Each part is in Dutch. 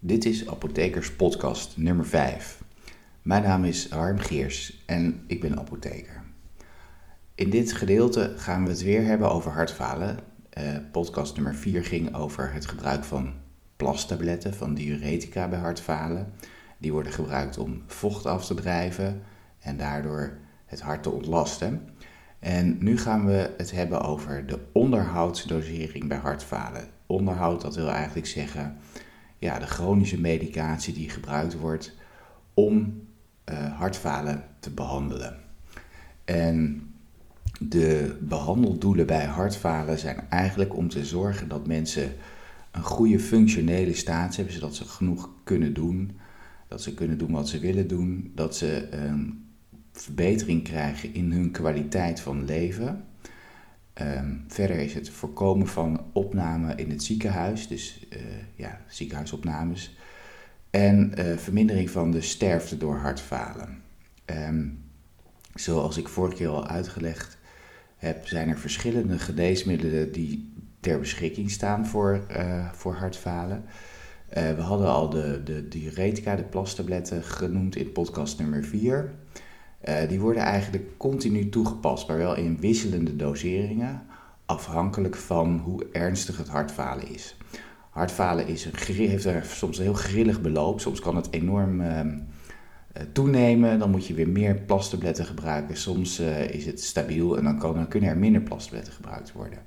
Dit is Apothekers Podcast nummer 5. Mijn naam is Harm Geers en ik ben apotheker. In dit gedeelte gaan we het weer hebben over hartfalen. Eh, podcast nummer 4 ging over het gebruik van plastabletten, van diuretica bij hartfalen. Die worden gebruikt om vocht af te drijven en daardoor het hart te ontlasten. En nu gaan we het hebben over de onderhoudsdosering bij hartfalen. Onderhoud, dat wil eigenlijk zeggen ja, de chronische medicatie die gebruikt wordt om uh, hartfalen te behandelen. En de behandeldoelen bij hartfalen zijn eigenlijk om te zorgen dat mensen een goede functionele staat hebben, zodat ze genoeg kunnen doen, dat ze kunnen doen wat ze willen doen, dat ze een verbetering krijgen in hun kwaliteit van leven. Ehm, verder is het voorkomen van opname in het ziekenhuis, dus uh, ja, ziekenhuisopnames. En uh, vermindering van de sterfte door hartfalen. Um, zoals ik vorige keer al uitgelegd heb, zijn er verschillende geneesmiddelen die ter beschikking staan voor, uh, voor hartfalen. we hadden al de, de diuretica, de plastabletten, genoemd in podcast nummer 4. Uh, die worden eigenlijk continu toegepast, maar wel in wisselende doseringen, afhankelijk van hoe ernstig het hartfalen is. Hartfalen is heeft er soms een heel grillig beloop, soms kan het enorm uh, toenemen, dan moet je weer meer plastabletten gebruiken. Soms uh, is het stabiel en dan, kan, dan kunnen er minder plastabletten gebruikt worden.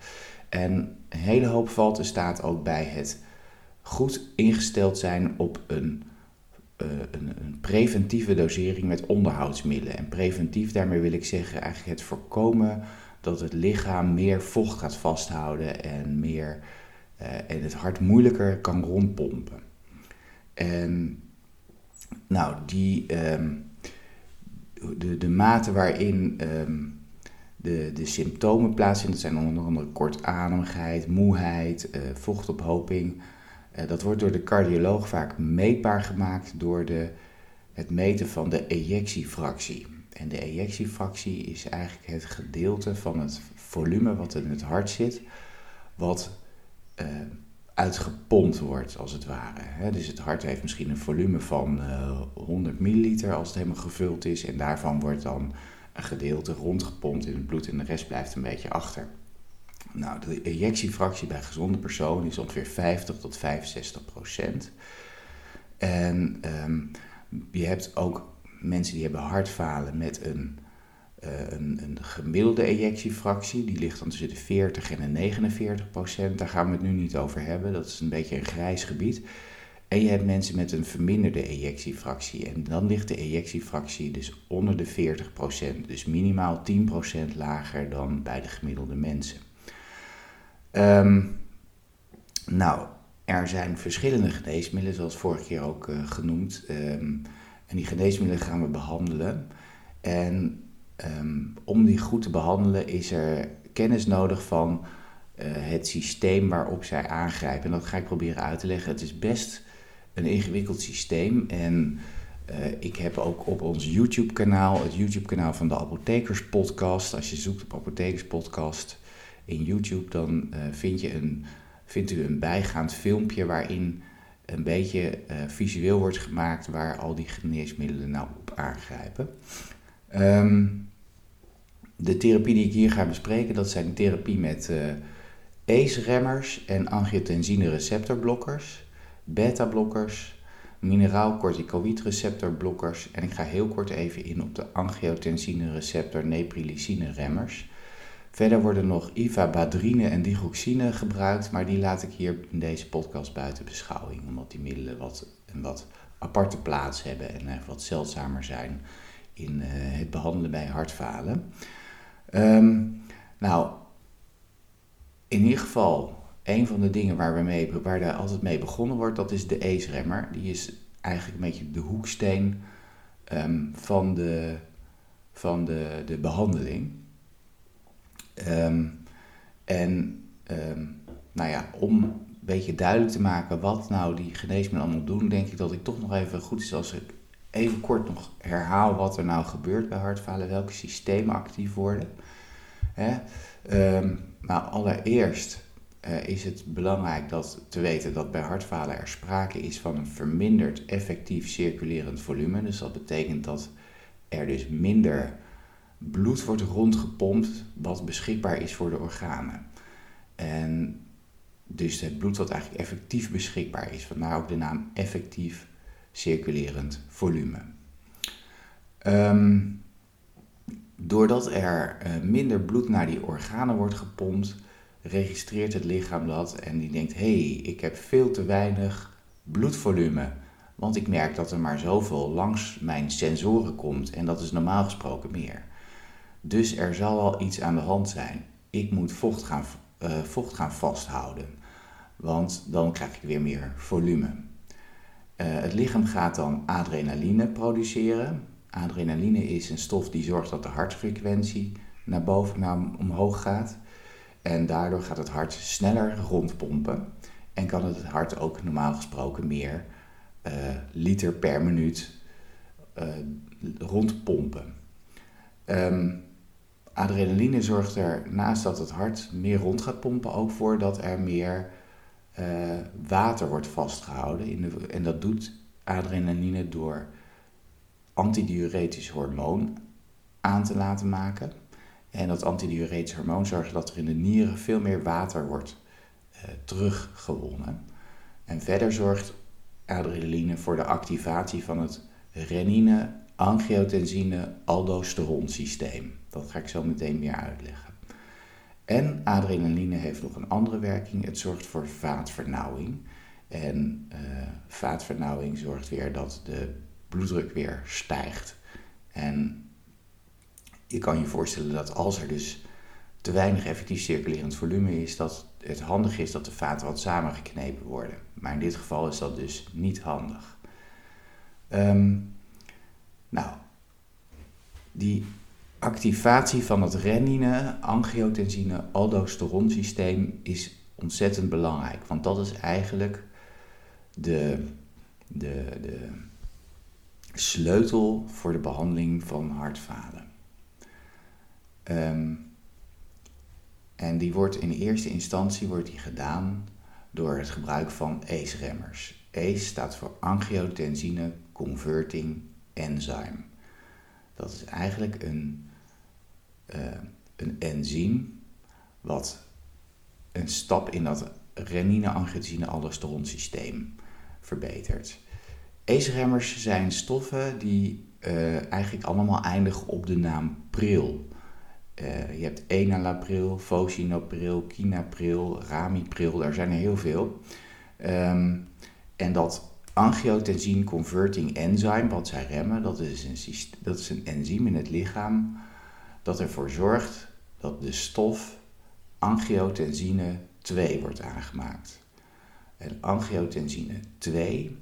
En een hele hoop valt en staat ook bij het goed ingesteld zijn op een eh, een, een, preventieve dosering met onderhoudsmiddelen. En preventief, daarmee wil ik zeggen eigenlijk het voorkomen dat het lichaam meer vocht gaat vasthouden en, meer, uh, en het hart moeilijker kan rondpompen. En nou, die, um, de, de mate waarin um, de, de symptomen plaatsvinden, dat zijn onder andere kortademigheid, moeheid, uh, vochtophoping uh, dat wordt door de cardioloog vaak meetbaar gemaakt door de, het meten van de ejectiefractie. En de ejectiefractie is eigenlijk het gedeelte van het volume wat in het hart zit, wat uh, uitgepompt wordt als het ware. Dus het hart heeft misschien een volume van uh, eh, 100 milliliter als het helemaal gevuld is en daarvan wordt dan een gedeelte rondgepompt in het bloed en de rest blijft een beetje achter. Nou, de ejectiefractie bij gezonde personen is ongeveer 50 tot 65 procent. En um, je hebt ook mensen die hebben hartfalen met een, uh, een, een, gemiddelde ejectiefractie. Die ligt dan tussen de 40 en de 49 procent. Daar gaan we het nu niet over hebben. Dat is een beetje een grijs gebied. En je hebt mensen met een verminderde ejectiefractie. En dan ligt de ejectiefractie dus onder de 40 procent. Dus minimaal 10 procent lager dan bij de gemiddelde mensen. Um, nou, er zijn verschillende geneesmiddelen, zoals vorige keer ook uh, genoemd. Um, en die geneesmiddelen gaan we behandelen. En um, om die goed te behandelen is er kennis nodig van uh, het systeem waarop zij aangrijpen. En dat ga ik proberen uit te leggen. Het is best een ingewikkeld systeem. En uh, ik heb ook op ons YouTube-kanaal, het YouTube-kanaal van de Apothekers Podcast. Als je zoekt op Apothekers Podcast, in YouTube, dan uh, vind je een, vindt u een bijgaand filmpje waarin een beetje uh, visueel wordt gemaakt waar al die geneesmiddelen nou op aangrijpen. Um, de therapie die ik hier ga bespreken, dat zijn therapie met uh, ACE-remmers en angiotensine receptorblokkers, beta-blokkers, mineraal-corticoïd receptorblokkers en ik ga heel kort even in op de angiotensine receptor neprilycine remmers. Verder worden nog ivabadrine en digoxine gebruikt, maar die laat ik hier in deze podcast buiten beschouwing, omdat die middelen wat, een wat aparte plaats hebben en wat zeldzamer zijn in uh, het behandelen bij hartfalen. Um, nou, in ieder geval, een van de dingen waar, we mee, waar daar altijd mee begonnen wordt, dat is de ACE-remmer. Die is eigenlijk een beetje de hoeksteen um, van, de, van de, de behandeling. Um, en um, nou ja, om een beetje duidelijk te maken wat nou die geneesmiddelen allemaal doen, denk ik dat ik toch nog even goed is als ik even kort nog herhaal wat er nou gebeurt bij hartfalen, welke systemen actief worden. Hè? Um, nou, allereerst uh, is het belangrijk dat, te weten dat bij hartfalen er sprake is van een verminderd effectief circulerend volume. Dus dat betekent dat er dus minder bloed wordt rondgepompt wat beschikbaar is voor de organen. En dus het bloed wat eigenlijk effectief beschikbaar is. Vandaar ook de naam effectief circulerend volume. Um, doordat er uh, minder bloed naar die organen wordt gepompt, registreert het lichaam dat en die denkt: hé, hey, ik heb veel te weinig bloedvolume. Want ik merk dat er maar zoveel langs mijn sensoren komt en dat is normaal gesproken meer. Dus er zal wel iets aan de hand zijn. Ik moet vocht gaan, uh, vocht gaan vasthouden, want dan krijg ik weer meer volume. Uh, het lichaam gaat dan adrenaline produceren. Adrenaline is een stof die zorgt dat de hartfrequentie naar boven, naar omhoog gaat. En daardoor gaat het hart sneller rondpompen. En kan het hart ook normaal gesproken meer uh, liter per minuut uh, rondpompen. Um, adrenaline zorgt er naast dat het hart meer rond gaat pompen ook voor dat er meer uh, water wordt vastgehouden. In de, en dat doet adrenaline door antidiuretisch hormoon aan te laten maken. En dat antidiuretisch hormoon zorgt dat er in de nieren veel meer water wordt uh, teruggewonnen. En verder zorgt adrenaline voor de activatie van het renine, angiotensine, aldosteron systeem. Dat ga ik zo meteen meer uitleggen. En adrenaline heeft nog een andere werking. Het zorgt voor vaatvernauwing. En uh, vaatvernauwing zorgt weer dat de bloeddruk weer stijgt. En je kan je voorstellen dat als er dus te weinig effectief circulerend volume is, dat het handig is dat de vaten wat samengeknepen worden. Maar in dit geval is dat dus niet handig. Um, nou, die activatie van het renine, angiotensine, aldosteron systeem is ontzettend belangrijk. Want dat is eigenlijk de, de, de sleutel voor de behandeling van hartfalen. Um, en die wordt in eerste instantie wordt die gedaan door het gebruik van ACE-remmers. ACE staat voor Angiotensine Converting Enzyme. Dat is eigenlijk een, uh, een enzym wat een stap in dat renine-angiotensine-aldosteron systeem verbetert. ACE-remmers zijn stoffen die uh, eigenlijk allemaal eindigen op de naam pril. Uh, je hebt enalapril, fosinapril, kinapril, ramipril, daar zijn er heel veel. Um, en dat angiotensine converting enzyme, wat zij remmen, dat is, een, dat is een enzym in het lichaam dat ervoor zorgt dat de stof angiotensine 2 wordt aangemaakt. En angiotensine 2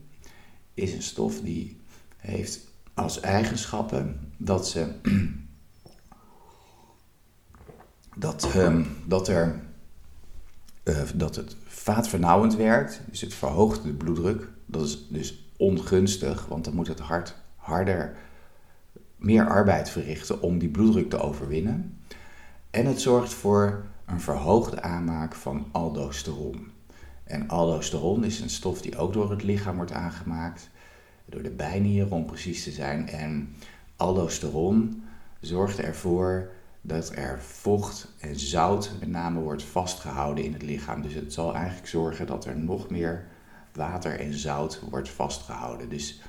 is een stof die heeft als eigenschappen dat ze dat, um, dat, er, uh, dat het vaatvernauwend werkt, dus het verhoogt de bloeddruk. Dat is dus ongunstig, want dan moet het hart harder meer arbeid verrichten om die bloeddruk te overwinnen. En het zorgt voor een verhoogde aanmaak van aldosteron. En aldosteron is een stof die ook door het lichaam wordt aangemaakt, door de bijnieren om precies te zijn. En aldosteron zorgt ervoor dat er vocht en zout met name wordt vastgehouden in het lichaam. Dus het zal eigenlijk zorgen dat er nog meer water en zout wordt vastgehouden. Dus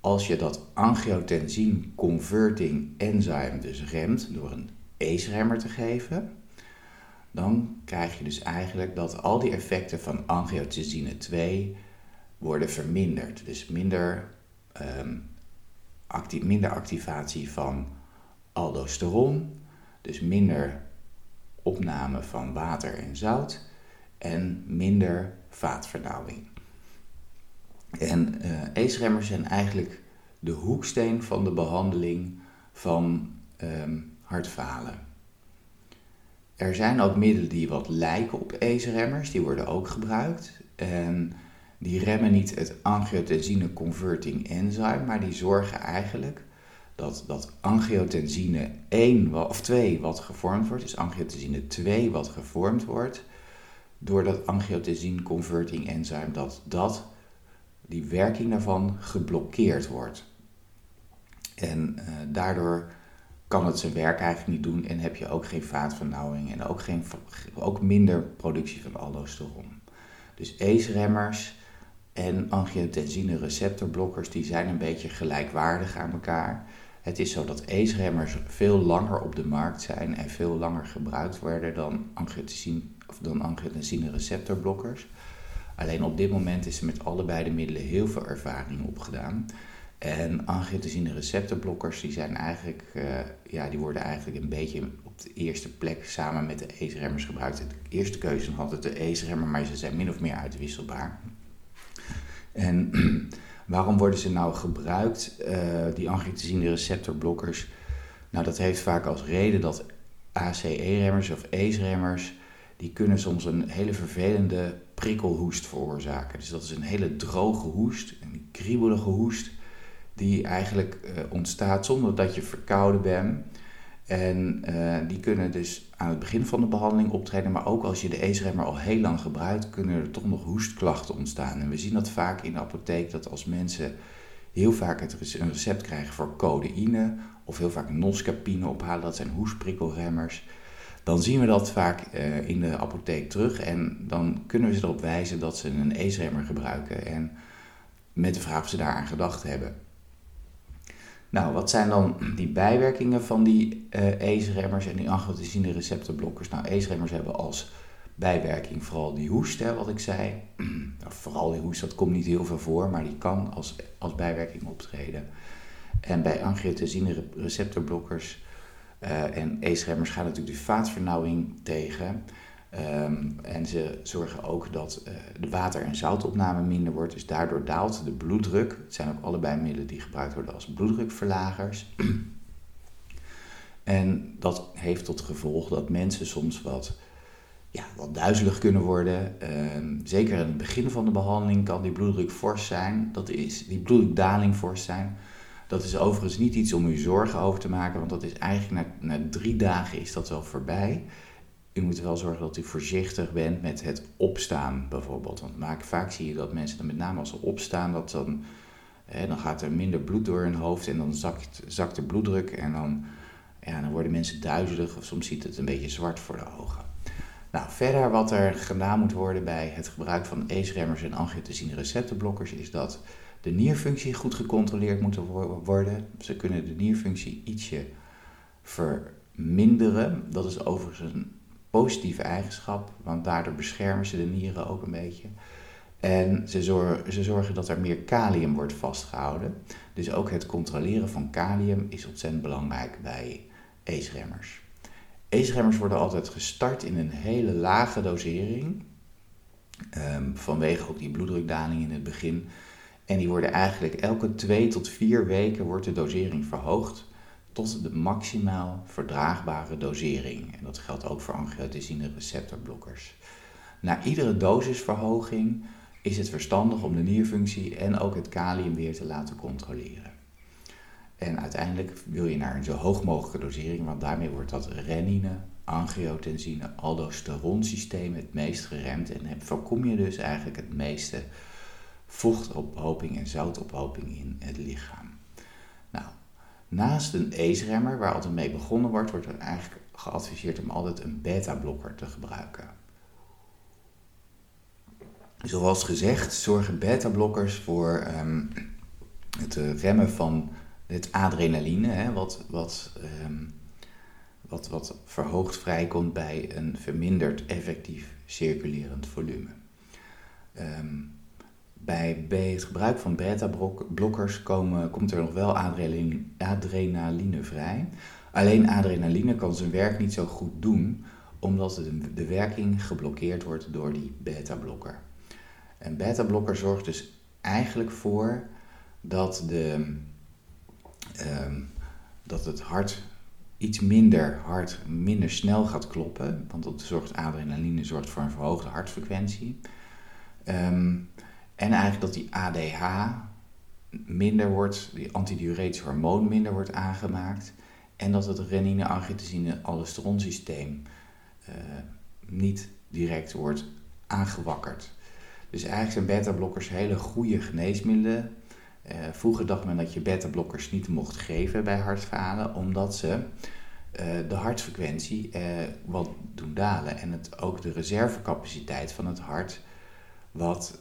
als je dat angiotensine converting enzyme dus remt door een ACE-remmer te geven, dan krijg je dus eigenlijk dat al die effecten van angiotensine 2 worden verminderd. Dus minder, acti minder activatie van aldosteron, dus minder opname van water en zout en minder vaatvernauwing. En uh, ACE-remmers zijn eigenlijk de hoeksteen van de behandeling van um, hartfalen. Er zijn ook middelen die wat lijken op ACE-remmers, die worden ook gebruikt. En die remmen niet het angiotensine converting enzyme, maar die zorgen eigenlijk dat, dat angiotensine 1 of 2 wat gevormd wordt, dus angiotensine 2 wat gevormd wordt, door dat angiotensine converting enzyme, dat, dat die werking daarvan geblokkeerd wordt. En uh, daardoor kan het zijn werk eigenlijk niet doen en heb je ook geen vaatvernauwing en ook, geen, ook minder productie van aldosteron. Dus ACE-remmers en angiotensine receptorblokkers die zijn een beetje gelijkwaardig aan elkaar. Het is zo dat ACE-remmers veel langer op de markt zijn en veel langer gebruikt worden dan angiotensine, of dan angiotensine receptorblokkers. Alleen op dit moment is er met allebei de middelen heel veel ervaring opgedaan. En angiotensine receptorblokkers die zijn eigenlijk, uh, ja, die worden eigenlijk een beetje op de eerste plek samen met de ACE-remmers gebruikt. De eerste keuze had het de ACE-remmer, maar ze zijn min of meer uitwisselbaar. En waarom worden ze nou gebruikt, uh, die angiotensine receptorblokkers? Nou, dat heeft vaak als reden dat ACE-remmers of ACE-remmers, die kunnen soms een hele vervelende prikkelhoest veroorzaken. Dus dat is een hele droge hoest, een kriebelige hoest die eigenlijk uh, ontstaat zonder dat je verkouden bent. En uh, die kunnen dus aan het begin van de behandeling optreden, maar ook als je de ACE-remmer al heel lang gebruikt, kunnen er toch nog hoestklachten ontstaan. En we zien dat vaak in de apotheek, dat als mensen heel vaak het een recept krijgen voor codeïne of heel vaak noscapine ophalen, dat zijn hoestprikkelremmers, dan zien we dat vaak uh, in de apotheek terug en dan kunnen we ze erop wijzen dat ze een ACE-remmer gebruiken en met de vraag of ze daaraan gedacht hebben. Nou, wat zijn dan die bijwerkingen van die uh, ACE-remmers en die angiotensine receptorblokkers? Nou, ACE-remmers hebben als bijwerking vooral die hoest, hè, wat ik zei. Nou, vooral die hoest, dat komt niet heel veel voor, maar die kan als, als bijwerking optreden. En bij angiotensine receptorblokkers uh, en ACE-remmers gaan natuurlijk de vaatvernauwing tegen. Um, en ze zorgen ook dat uh, de water- en zoutopname minder wordt, dus daardoor daalt de bloeddruk. Het zijn ook allebei middelen die gebruikt worden als bloeddrukverlagers. en dat heeft tot gevolg dat mensen soms wat, ja, wat duizelig kunnen worden. Uh, zeker in het begin van de behandeling kan die bloeddruk fors zijn. Dat is die bloeddrukdaling fors zijn. Dat is overigens niet iets om u zorgen over te maken, want dat is eigenlijk na, na drie dagen is dat wel voorbij u moet wel zorgen dat u voorzichtig bent met het opstaan bijvoorbeeld. Want vaak zie je dat mensen, dan met name als ze opstaan, dat dan, hè, dan gaat er minder bloed door hun hoofd en dan zakt, zakt de bloeddruk en dan, ja, dan worden mensen duizelig of soms ziet het een beetje zwart voor de ogen. Nou, verder wat er gedaan moet worden bij het gebruik van ACE-remmers en angiotensine receptorblokkers is dat de nierfunctie goed gecontroleerd moet worden. Ze kunnen de nierfunctie ietsje verminderen. Dat is overigens een positieve eigenschap, want daardoor beschermen ze de nieren ook een beetje. En ze zorgen, ze zorgen dat er meer kalium wordt vastgehouden. Dus ook het controleren van kalium is ontzettend belangrijk bij ACE-remmers. ACE-remmers worden altijd gestart in een hele lage dosering. Um, vanwege ook die bloeddrukdaling in het begin. En die worden eigenlijk elke twee tot vier weken wordt de dosering verhoogd tot de maximaal verdraagbare dosering. En dat geldt ook voor angiotensine receptorblokkers. Na iedere dosisverhoging is het verstandig om de nierfunctie en ook het kalium weer te laten controleren. En uiteindelijk wil je naar een zo hoog mogelijke dosering, want daarmee wordt dat renine, angiotensine, aldosteron systeem het meest geremd en voorkom je dus eigenlijk het meeste vochtophoping en zoutophoping in het lichaam. Naast een ACE-remmer, waar altijd mee begonnen wordt, wordt er eigenlijk geadviseerd om altijd een beta-blokker te gebruiken. Zoals gezegd zorgen beta-blokkers voor um, het remmen van het adrenaline, hè, wat, wat, um, wat, wat verhoogd vrijkomt bij een verminderd effectief circulerend volume. Um, bij, het gebruik van beta-blokkers komt er nog wel adrenaline, vrij. Alleen adrenaline kan zijn werk niet zo goed doen, omdat de, werking geblokkeerd wordt door die beta-blokker. Een beta-blokker zorgt dus eigenlijk voor dat, de, um, dat het hart iets minder hard, minder snel gaat kloppen. Want dat zorgt, adrenaline zorgt voor een verhoogde hartfrequentie. Um, en eigenlijk dat die ADH minder wordt, die antidiuretisch hormoon minder wordt aangemaakt. En dat het renine-angiotensine-aldosteronsysteem uh, niet direct wordt aangewakkerd. Dus eigenlijk zijn beta-blokkers hele goede geneesmiddelen. Uh, vroeger dacht men dat je beta-blokkers niet mocht geven bij hartfalen, omdat ze uh, de hartfrequentie wat doen dalen en het ook de reservecapaciteit van het hart wat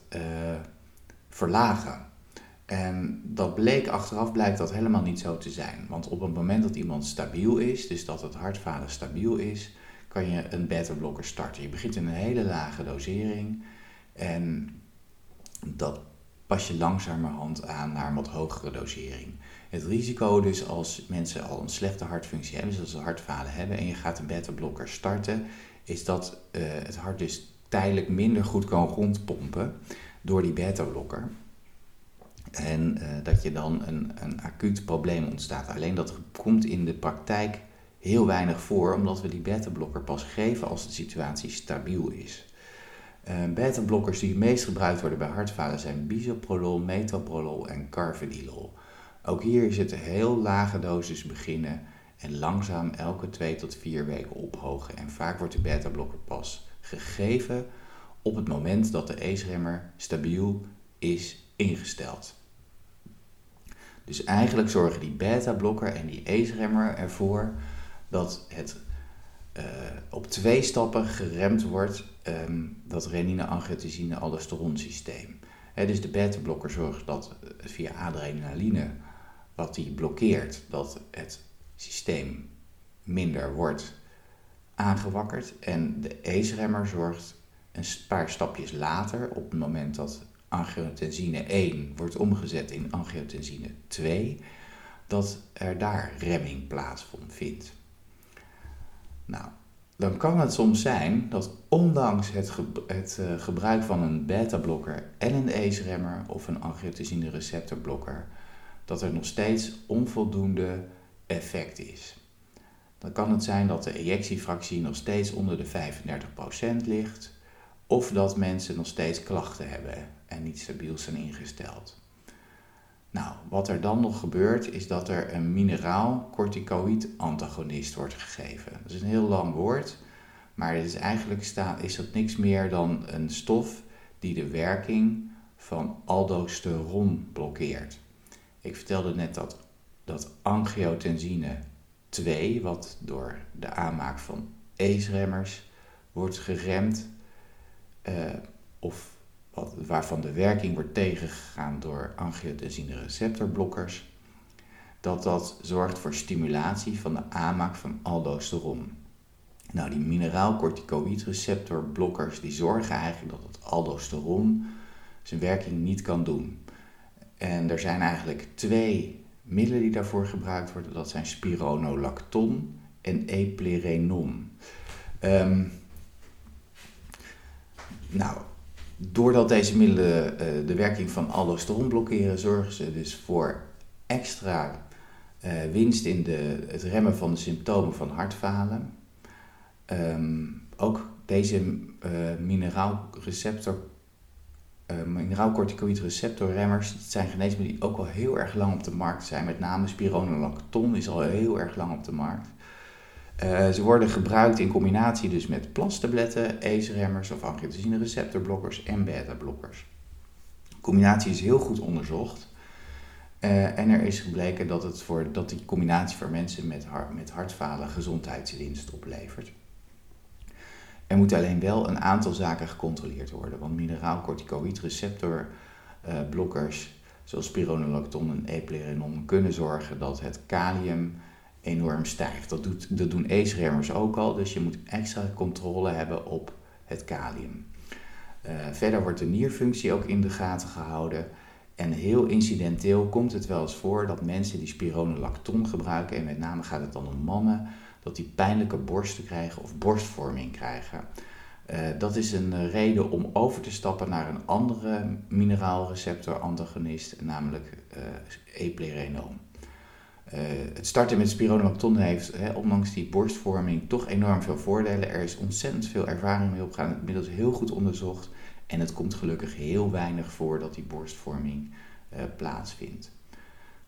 verlagen. En dat bleek achteraf blijkt dat helemaal niet zo te zijn. Want op het moment dat iemand stabiel is, dus dat het hartfalen stabiel is, kan je een beta-blokker starten. Je begint in een hele lage dosering en dat pas je langzamerhand aan naar een wat hogere dosering. Het risico dus als mensen al een slechte hartfunctie hebben, zoals ze hartfalen hebben, en je gaat een beta-blokker starten, is dat uh, het hart dus tijdelijk minder goed kan rondpompen door die beta-blokker. En uh, dat je dan een, een acuut probleem ontstaat. Alleen dat komt in de praktijk heel weinig voor, omdat we die beta-blokker pas geven als de situatie stabiel is. Uh, beta-blokkers die het meest gebruikt worden bij hartfalen zijn bisoprolol, metoprolol en carvedilol. Ook hier is het heel lage dosis beginnen en langzaam elke 2 tot 4 weken ophogen. En vaak wordt de beta-blokker pas gegeven op het moment dat de ACE-remmer stabiel is ingesteld. Dus eigenlijk zorgen die beta-blokker en die ACE-remmer ervoor dat het uh, op twee stappen geremd wordt, um, dat renine-angiotensine-aldosteron systeem. He, dus de beta-blokker zorgt dat uh, via adrenaline, wat die blokkeert, dat het systeem minder wordt aangewakkerd. En de ACE-remmer zorgt een paar stapjes later, op het moment dat angiotensine 1 wordt omgezet in angiotensine 2, dat er daar remming plaatsvindt. Nou, dan kan het soms zijn dat ondanks het, het uh, gebruik van een beta-blokker en een ACE-remmer of een angiotensine receptorblokker, dat er nog steeds onvoldoende effect is. Dan kan het zijn dat de ejectiefractie nog steeds onder de 35% ligt, of dat mensen nog steeds klachten hebben en niet stabiel zijn ingesteld. Nou, wat er dan nog gebeurt is dat er een mineraal corticoïd antagonist wordt gegeven. Dat is een heel lang woord, maar het is eigenlijk is dat niks meer dan een stof die de werking van aldosteron blokkeert. Ik vertelde net dat, dat angiotensine 2, wat door de aanmaak van ACE-remmers wordt geremd, uh, of wat, waarvan de werking wordt tegengegaan door angiotensine receptorblokkers, dat dat zorgt voor stimulatie van de aanmaak van aldosteron. Nou, die mineraalcorticoïd receptorblokkers die zorgen eigenlijk dat het aldosteron zijn werking niet kan doen. En er zijn eigenlijk twee middelen die daarvoor gebruikt worden. Dat zijn spironolacton en eplerenon. Um, nou, Doordat deze middelen uh, de werking van aldosteron blokkeren, zorgen ze dus voor extra uh, winst in de, het remmen van de symptomen van hartfalen. Um, ook deze uh, mineraalreceptor, mineraalcorticoïd receptorremmers, dat zijn geneesmiddelen die ook al heel erg lang op de markt zijn. Met name spironolacton is al heel erg lang op de markt. Uh, ze worden gebruikt in combinatie dus met plastabletten, ACE-remmers of angiotensine receptorblokkers en beta-blokkers. De combinatie is heel goed onderzocht. Uh, en er is gebleken dat, het voor, dat die combinatie voor mensen met, hart, met hartfalen gezondheidswinst oplevert. Er moeten alleen wel een aantal zaken gecontroleerd worden, want mineraalcorticoïd receptorblokkers uh, zoals spironolacton en eplerenon kunnen zorgen dat het kalium enorm stijgt. Dat, doen ACE-remmers ook al, dus je moet extra controle hebben op het kalium. Uh, verder wordt de nierfunctie ook in de gaten gehouden. En heel incidenteel komt het wel eens voor dat mensen die spironolacton gebruiken, en met name gaat het dan om mannen, dat die pijnlijke borsten krijgen of borstvorming krijgen. Uh, dat is een reden om over te stappen naar een andere mineraalreceptor-antagonist, namelijk uh, het starten met spironolacton heeft, hè, ondanks die borstvorming, toch enorm veel voordelen. Er is ontzettend veel ervaring mee opgegaan, inmiddels heel goed onderzocht. En het komt gelukkig heel weinig voor dat die borstvorming plaatsvindt.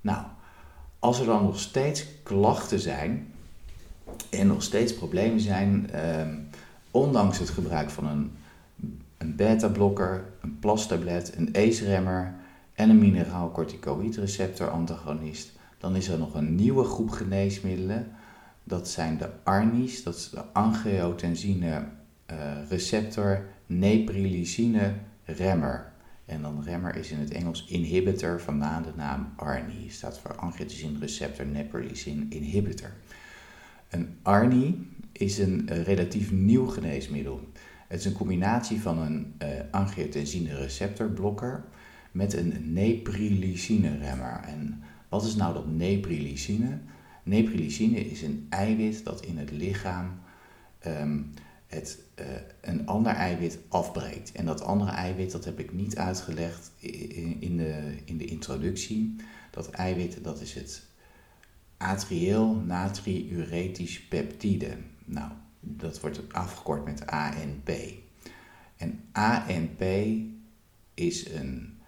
Nou, als er dan nog steeds klachten zijn en nog steeds problemen zijn, uh, ondanks het gebruik van een een beta-blokker, een plastablet, een ACE-remmer en een mineraal receptor antagonist. Dan is er nog een nieuwe groep geneesmiddelen. Dat zijn de ARNI's, dat is de angiotensine uh, receptor neprilysine remmer. En dan remmer is in het Engels inhibitor, vandaar de naam ARNI. Staat voor angiotensine receptor neprilysine inhibitor. Een ARNI is een uh, relatief nieuw geneesmiddel. Het is een combinatie van een uh, angiotensine receptorblokker met een neprilysine remmer. En wat is nou dat neprilysine? Neprilysine is een eiwit dat in het lichaam um, het, uh, een ander eiwit afbreekt. En dat andere eiwit, dat heb ik niet uitgelegd in, de, in de introductie. Dat eiwit, dat is het atrieel natriuretisch peptide. Nou, dat wordt afgekort met ANP. En ANP is een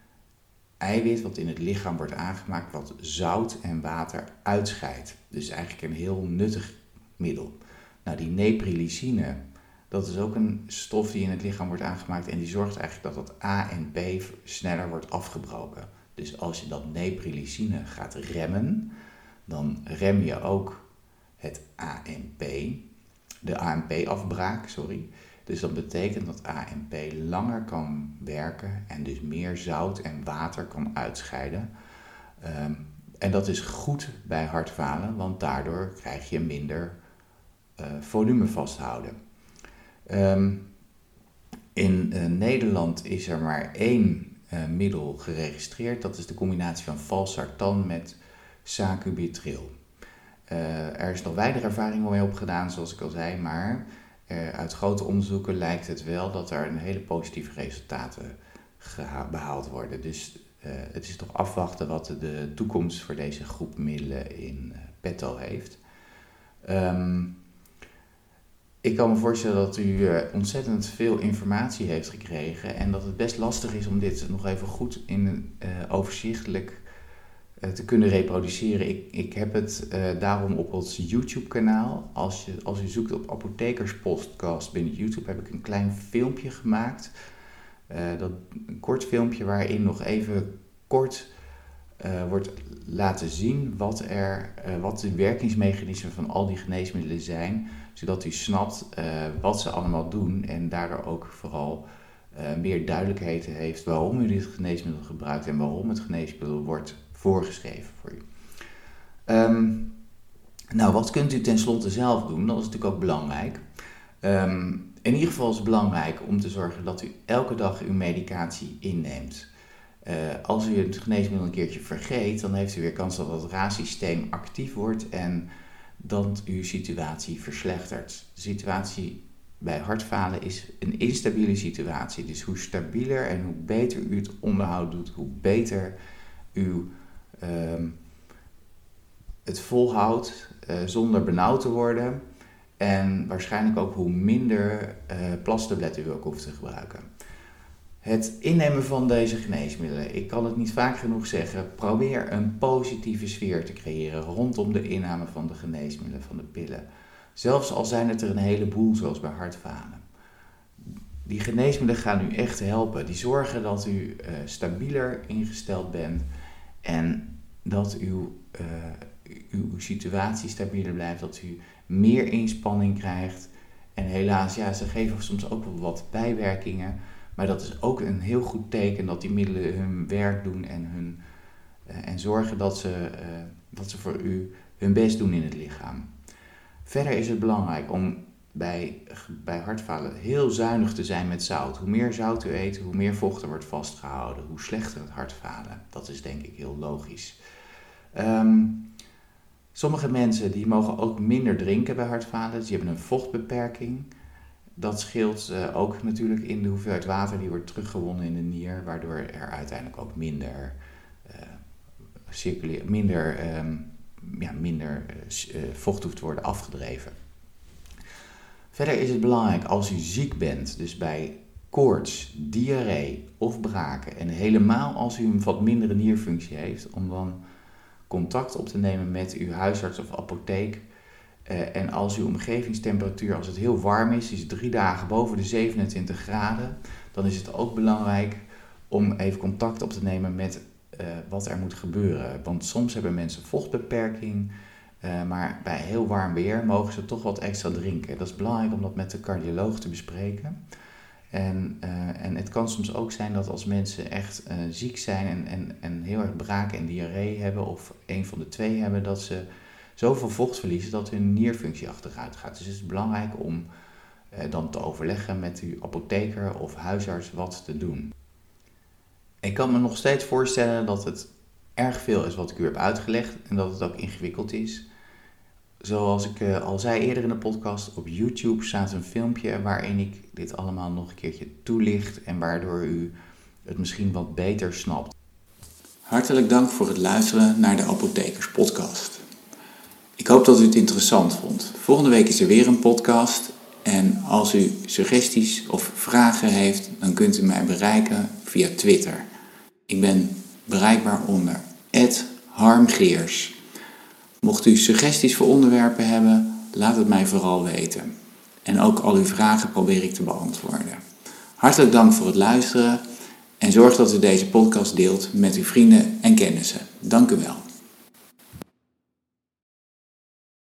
eiwit wat in het lichaam wordt aangemaakt wat zout en water uitscheidt. Dus eigenlijk een heel nuttig middel. Nou, die neprilysine, dat is ook een stof die in het lichaam wordt aangemaakt en die zorgt eigenlijk dat dat ANP sneller wordt afgebroken. Dus als je dat neprilysine gaat remmen, dan rem je ook het ANP, de ANP-afbraak, sorry. Dus dat betekent dat ANP langer kan werken en dus meer zout en water kan uitscheiden. Um, en dat is goed bij hartfalen, want daardoor krijg je minder uh, volume vasthouden. Um, in uh, Nederland is er maar één uh, middel geregistreerd. Dat is de combinatie van valsartan met sacubitril. er is nog weinig ervaring mee opgedaan, zoals ik al zei, maar uh, uit grote onderzoeken lijkt het wel dat er een hele positieve resultaten behaald worden. Dus uh, het is toch afwachten wat de toekomst voor deze groep middelen in petto heeft. Um, ik kan me voorstellen dat u ontzettend veel informatie heeft gekregen en dat het best lastig is om dit nog even goed in overzichtelijk eh, te kunnen reproduceren. Ik, ik heb het uh, daarom op ons YouTube-kanaal. Als, je, als u zoekt op Apothekerspodcast binnen YouTube, heb ik een klein filmpje gemaakt. Uh, dat, een kort filmpje waarin nog even kort wordt laten zien wat, er, wat de werkingsmechanismen van al die geneesmiddelen zijn. Zodat u snapt wat ze allemaal doen en daardoor ook vooral meer duidelijkheid heeft waarom u dit geneesmiddel gebruikt en waarom het geneesmiddel wordt voorgeschreven voor u. Um, nou, wat kunt u tenslotte zelf doen? Dat is natuurlijk ook belangrijk. Um, in ieder geval is het belangrijk om te zorgen dat u elke dag uw medicatie inneemt. Uh, als u het geneesmiddel een keertje vergeet, dan heeft u weer kans dat het raadsysteem actief wordt en dat uw situatie verslechtert. De situatie bij hartfalen is een instabiele situatie. Dus hoe stabieler en hoe beter u het onderhoud doet, hoe beter uw Ehm, het volhoudt uh, zonder benauwd te worden. En waarschijnlijk ook hoe minder uh, plastabletten u ook hoeft te gebruiken. Het innemen van deze geneesmiddelen, ik kan het niet vaak genoeg zeggen, probeer een positieve sfeer te creëren rondom de inname van de geneesmiddelen, van de pillen. Zelfs al zijn het er een heleboel, zoals bij hartfalen. Die geneesmiddelen gaan u echt helpen. Die zorgen dat u uh, stabieler ingesteld bent en dat uw, uh, uw situatie stabieler blijft, dat u meer inspanning krijgt. En helaas, ja, ze geven soms ook wel wat bijwerkingen. Maar dat is ook een heel goed teken dat die middelen hun werk doen en, hun, uh, en zorgen dat ze, uh, dat ze voor u hun best doen in het lichaam. Verder is het belangrijk om bij, bij hartfalen heel zuinig te zijn met zout. Hoe meer zout u eet, hoe meer vocht er wordt vastgehouden, hoe slechter het hartfalen. Dat is denk ik heel logisch. Um, sommige mensen die mogen ook minder drinken bij hartfalen, dus die hebben een vochtbeperking. Dat scheelt uh, ook natuurlijk in de hoeveelheid water die wordt teruggewonnen in de nier, waardoor er uiteindelijk ook minder, uh, minder, um, ja, minder uh, vocht hoeft te worden afgedreven. Verder is het belangrijk als u ziek bent, dus bij koorts, diarree of braken, en helemaal als u een wat mindere nierfunctie heeft, om dan contact op te nemen met uw huisarts of apotheek. Uh, en als uw omgevingstemperatuur, als het heel warm is, is drie dagen boven de 27 graden, dan is het ook belangrijk om even contact op te nemen met uh, wat er moet gebeuren. Want soms hebben mensen vochtbeperking, uh, maar bij heel warm weer mogen ze toch wat extra drinken. Dat is belangrijk om dat met de cardioloog te bespreken. En, uh, en het kan soms ook zijn dat als mensen echt ziek zijn en, en, en heel erg braken en diarree hebben, of een van de twee hebben, dat ze zoveel vocht verliezen dat hun nierfunctie achteruit gaat. Dus het is belangrijk om dan te overleggen met uw apotheker of huisarts wat te doen. Ik kan me nog steeds voorstellen dat het erg veel is wat ik u heb uitgelegd en dat het ook ingewikkeld is. Zoals ik uh, al zei eerder in de podcast, op YouTube staat een filmpje waarin ik dit allemaal nog een keertje toelicht en waardoor u het misschien wat beter snapt. Hartelijk dank voor het luisteren naar de Apothekers Podcast. Ik hoop dat u het interessant vond. Volgende week is er weer een podcast. En als u suggesties of vragen heeft, dan kunt u mij bereiken via Twitter. Ik ben bereikbaar onder harmgeers. Mocht u suggesties voor onderwerpen hebben, laat het mij vooral weten. En ook al uw vragen probeer ik te beantwoorden. Hartelijk dank voor het luisteren en zorg dat u deze podcast deelt met uw vrienden en kennissen. Dank u wel.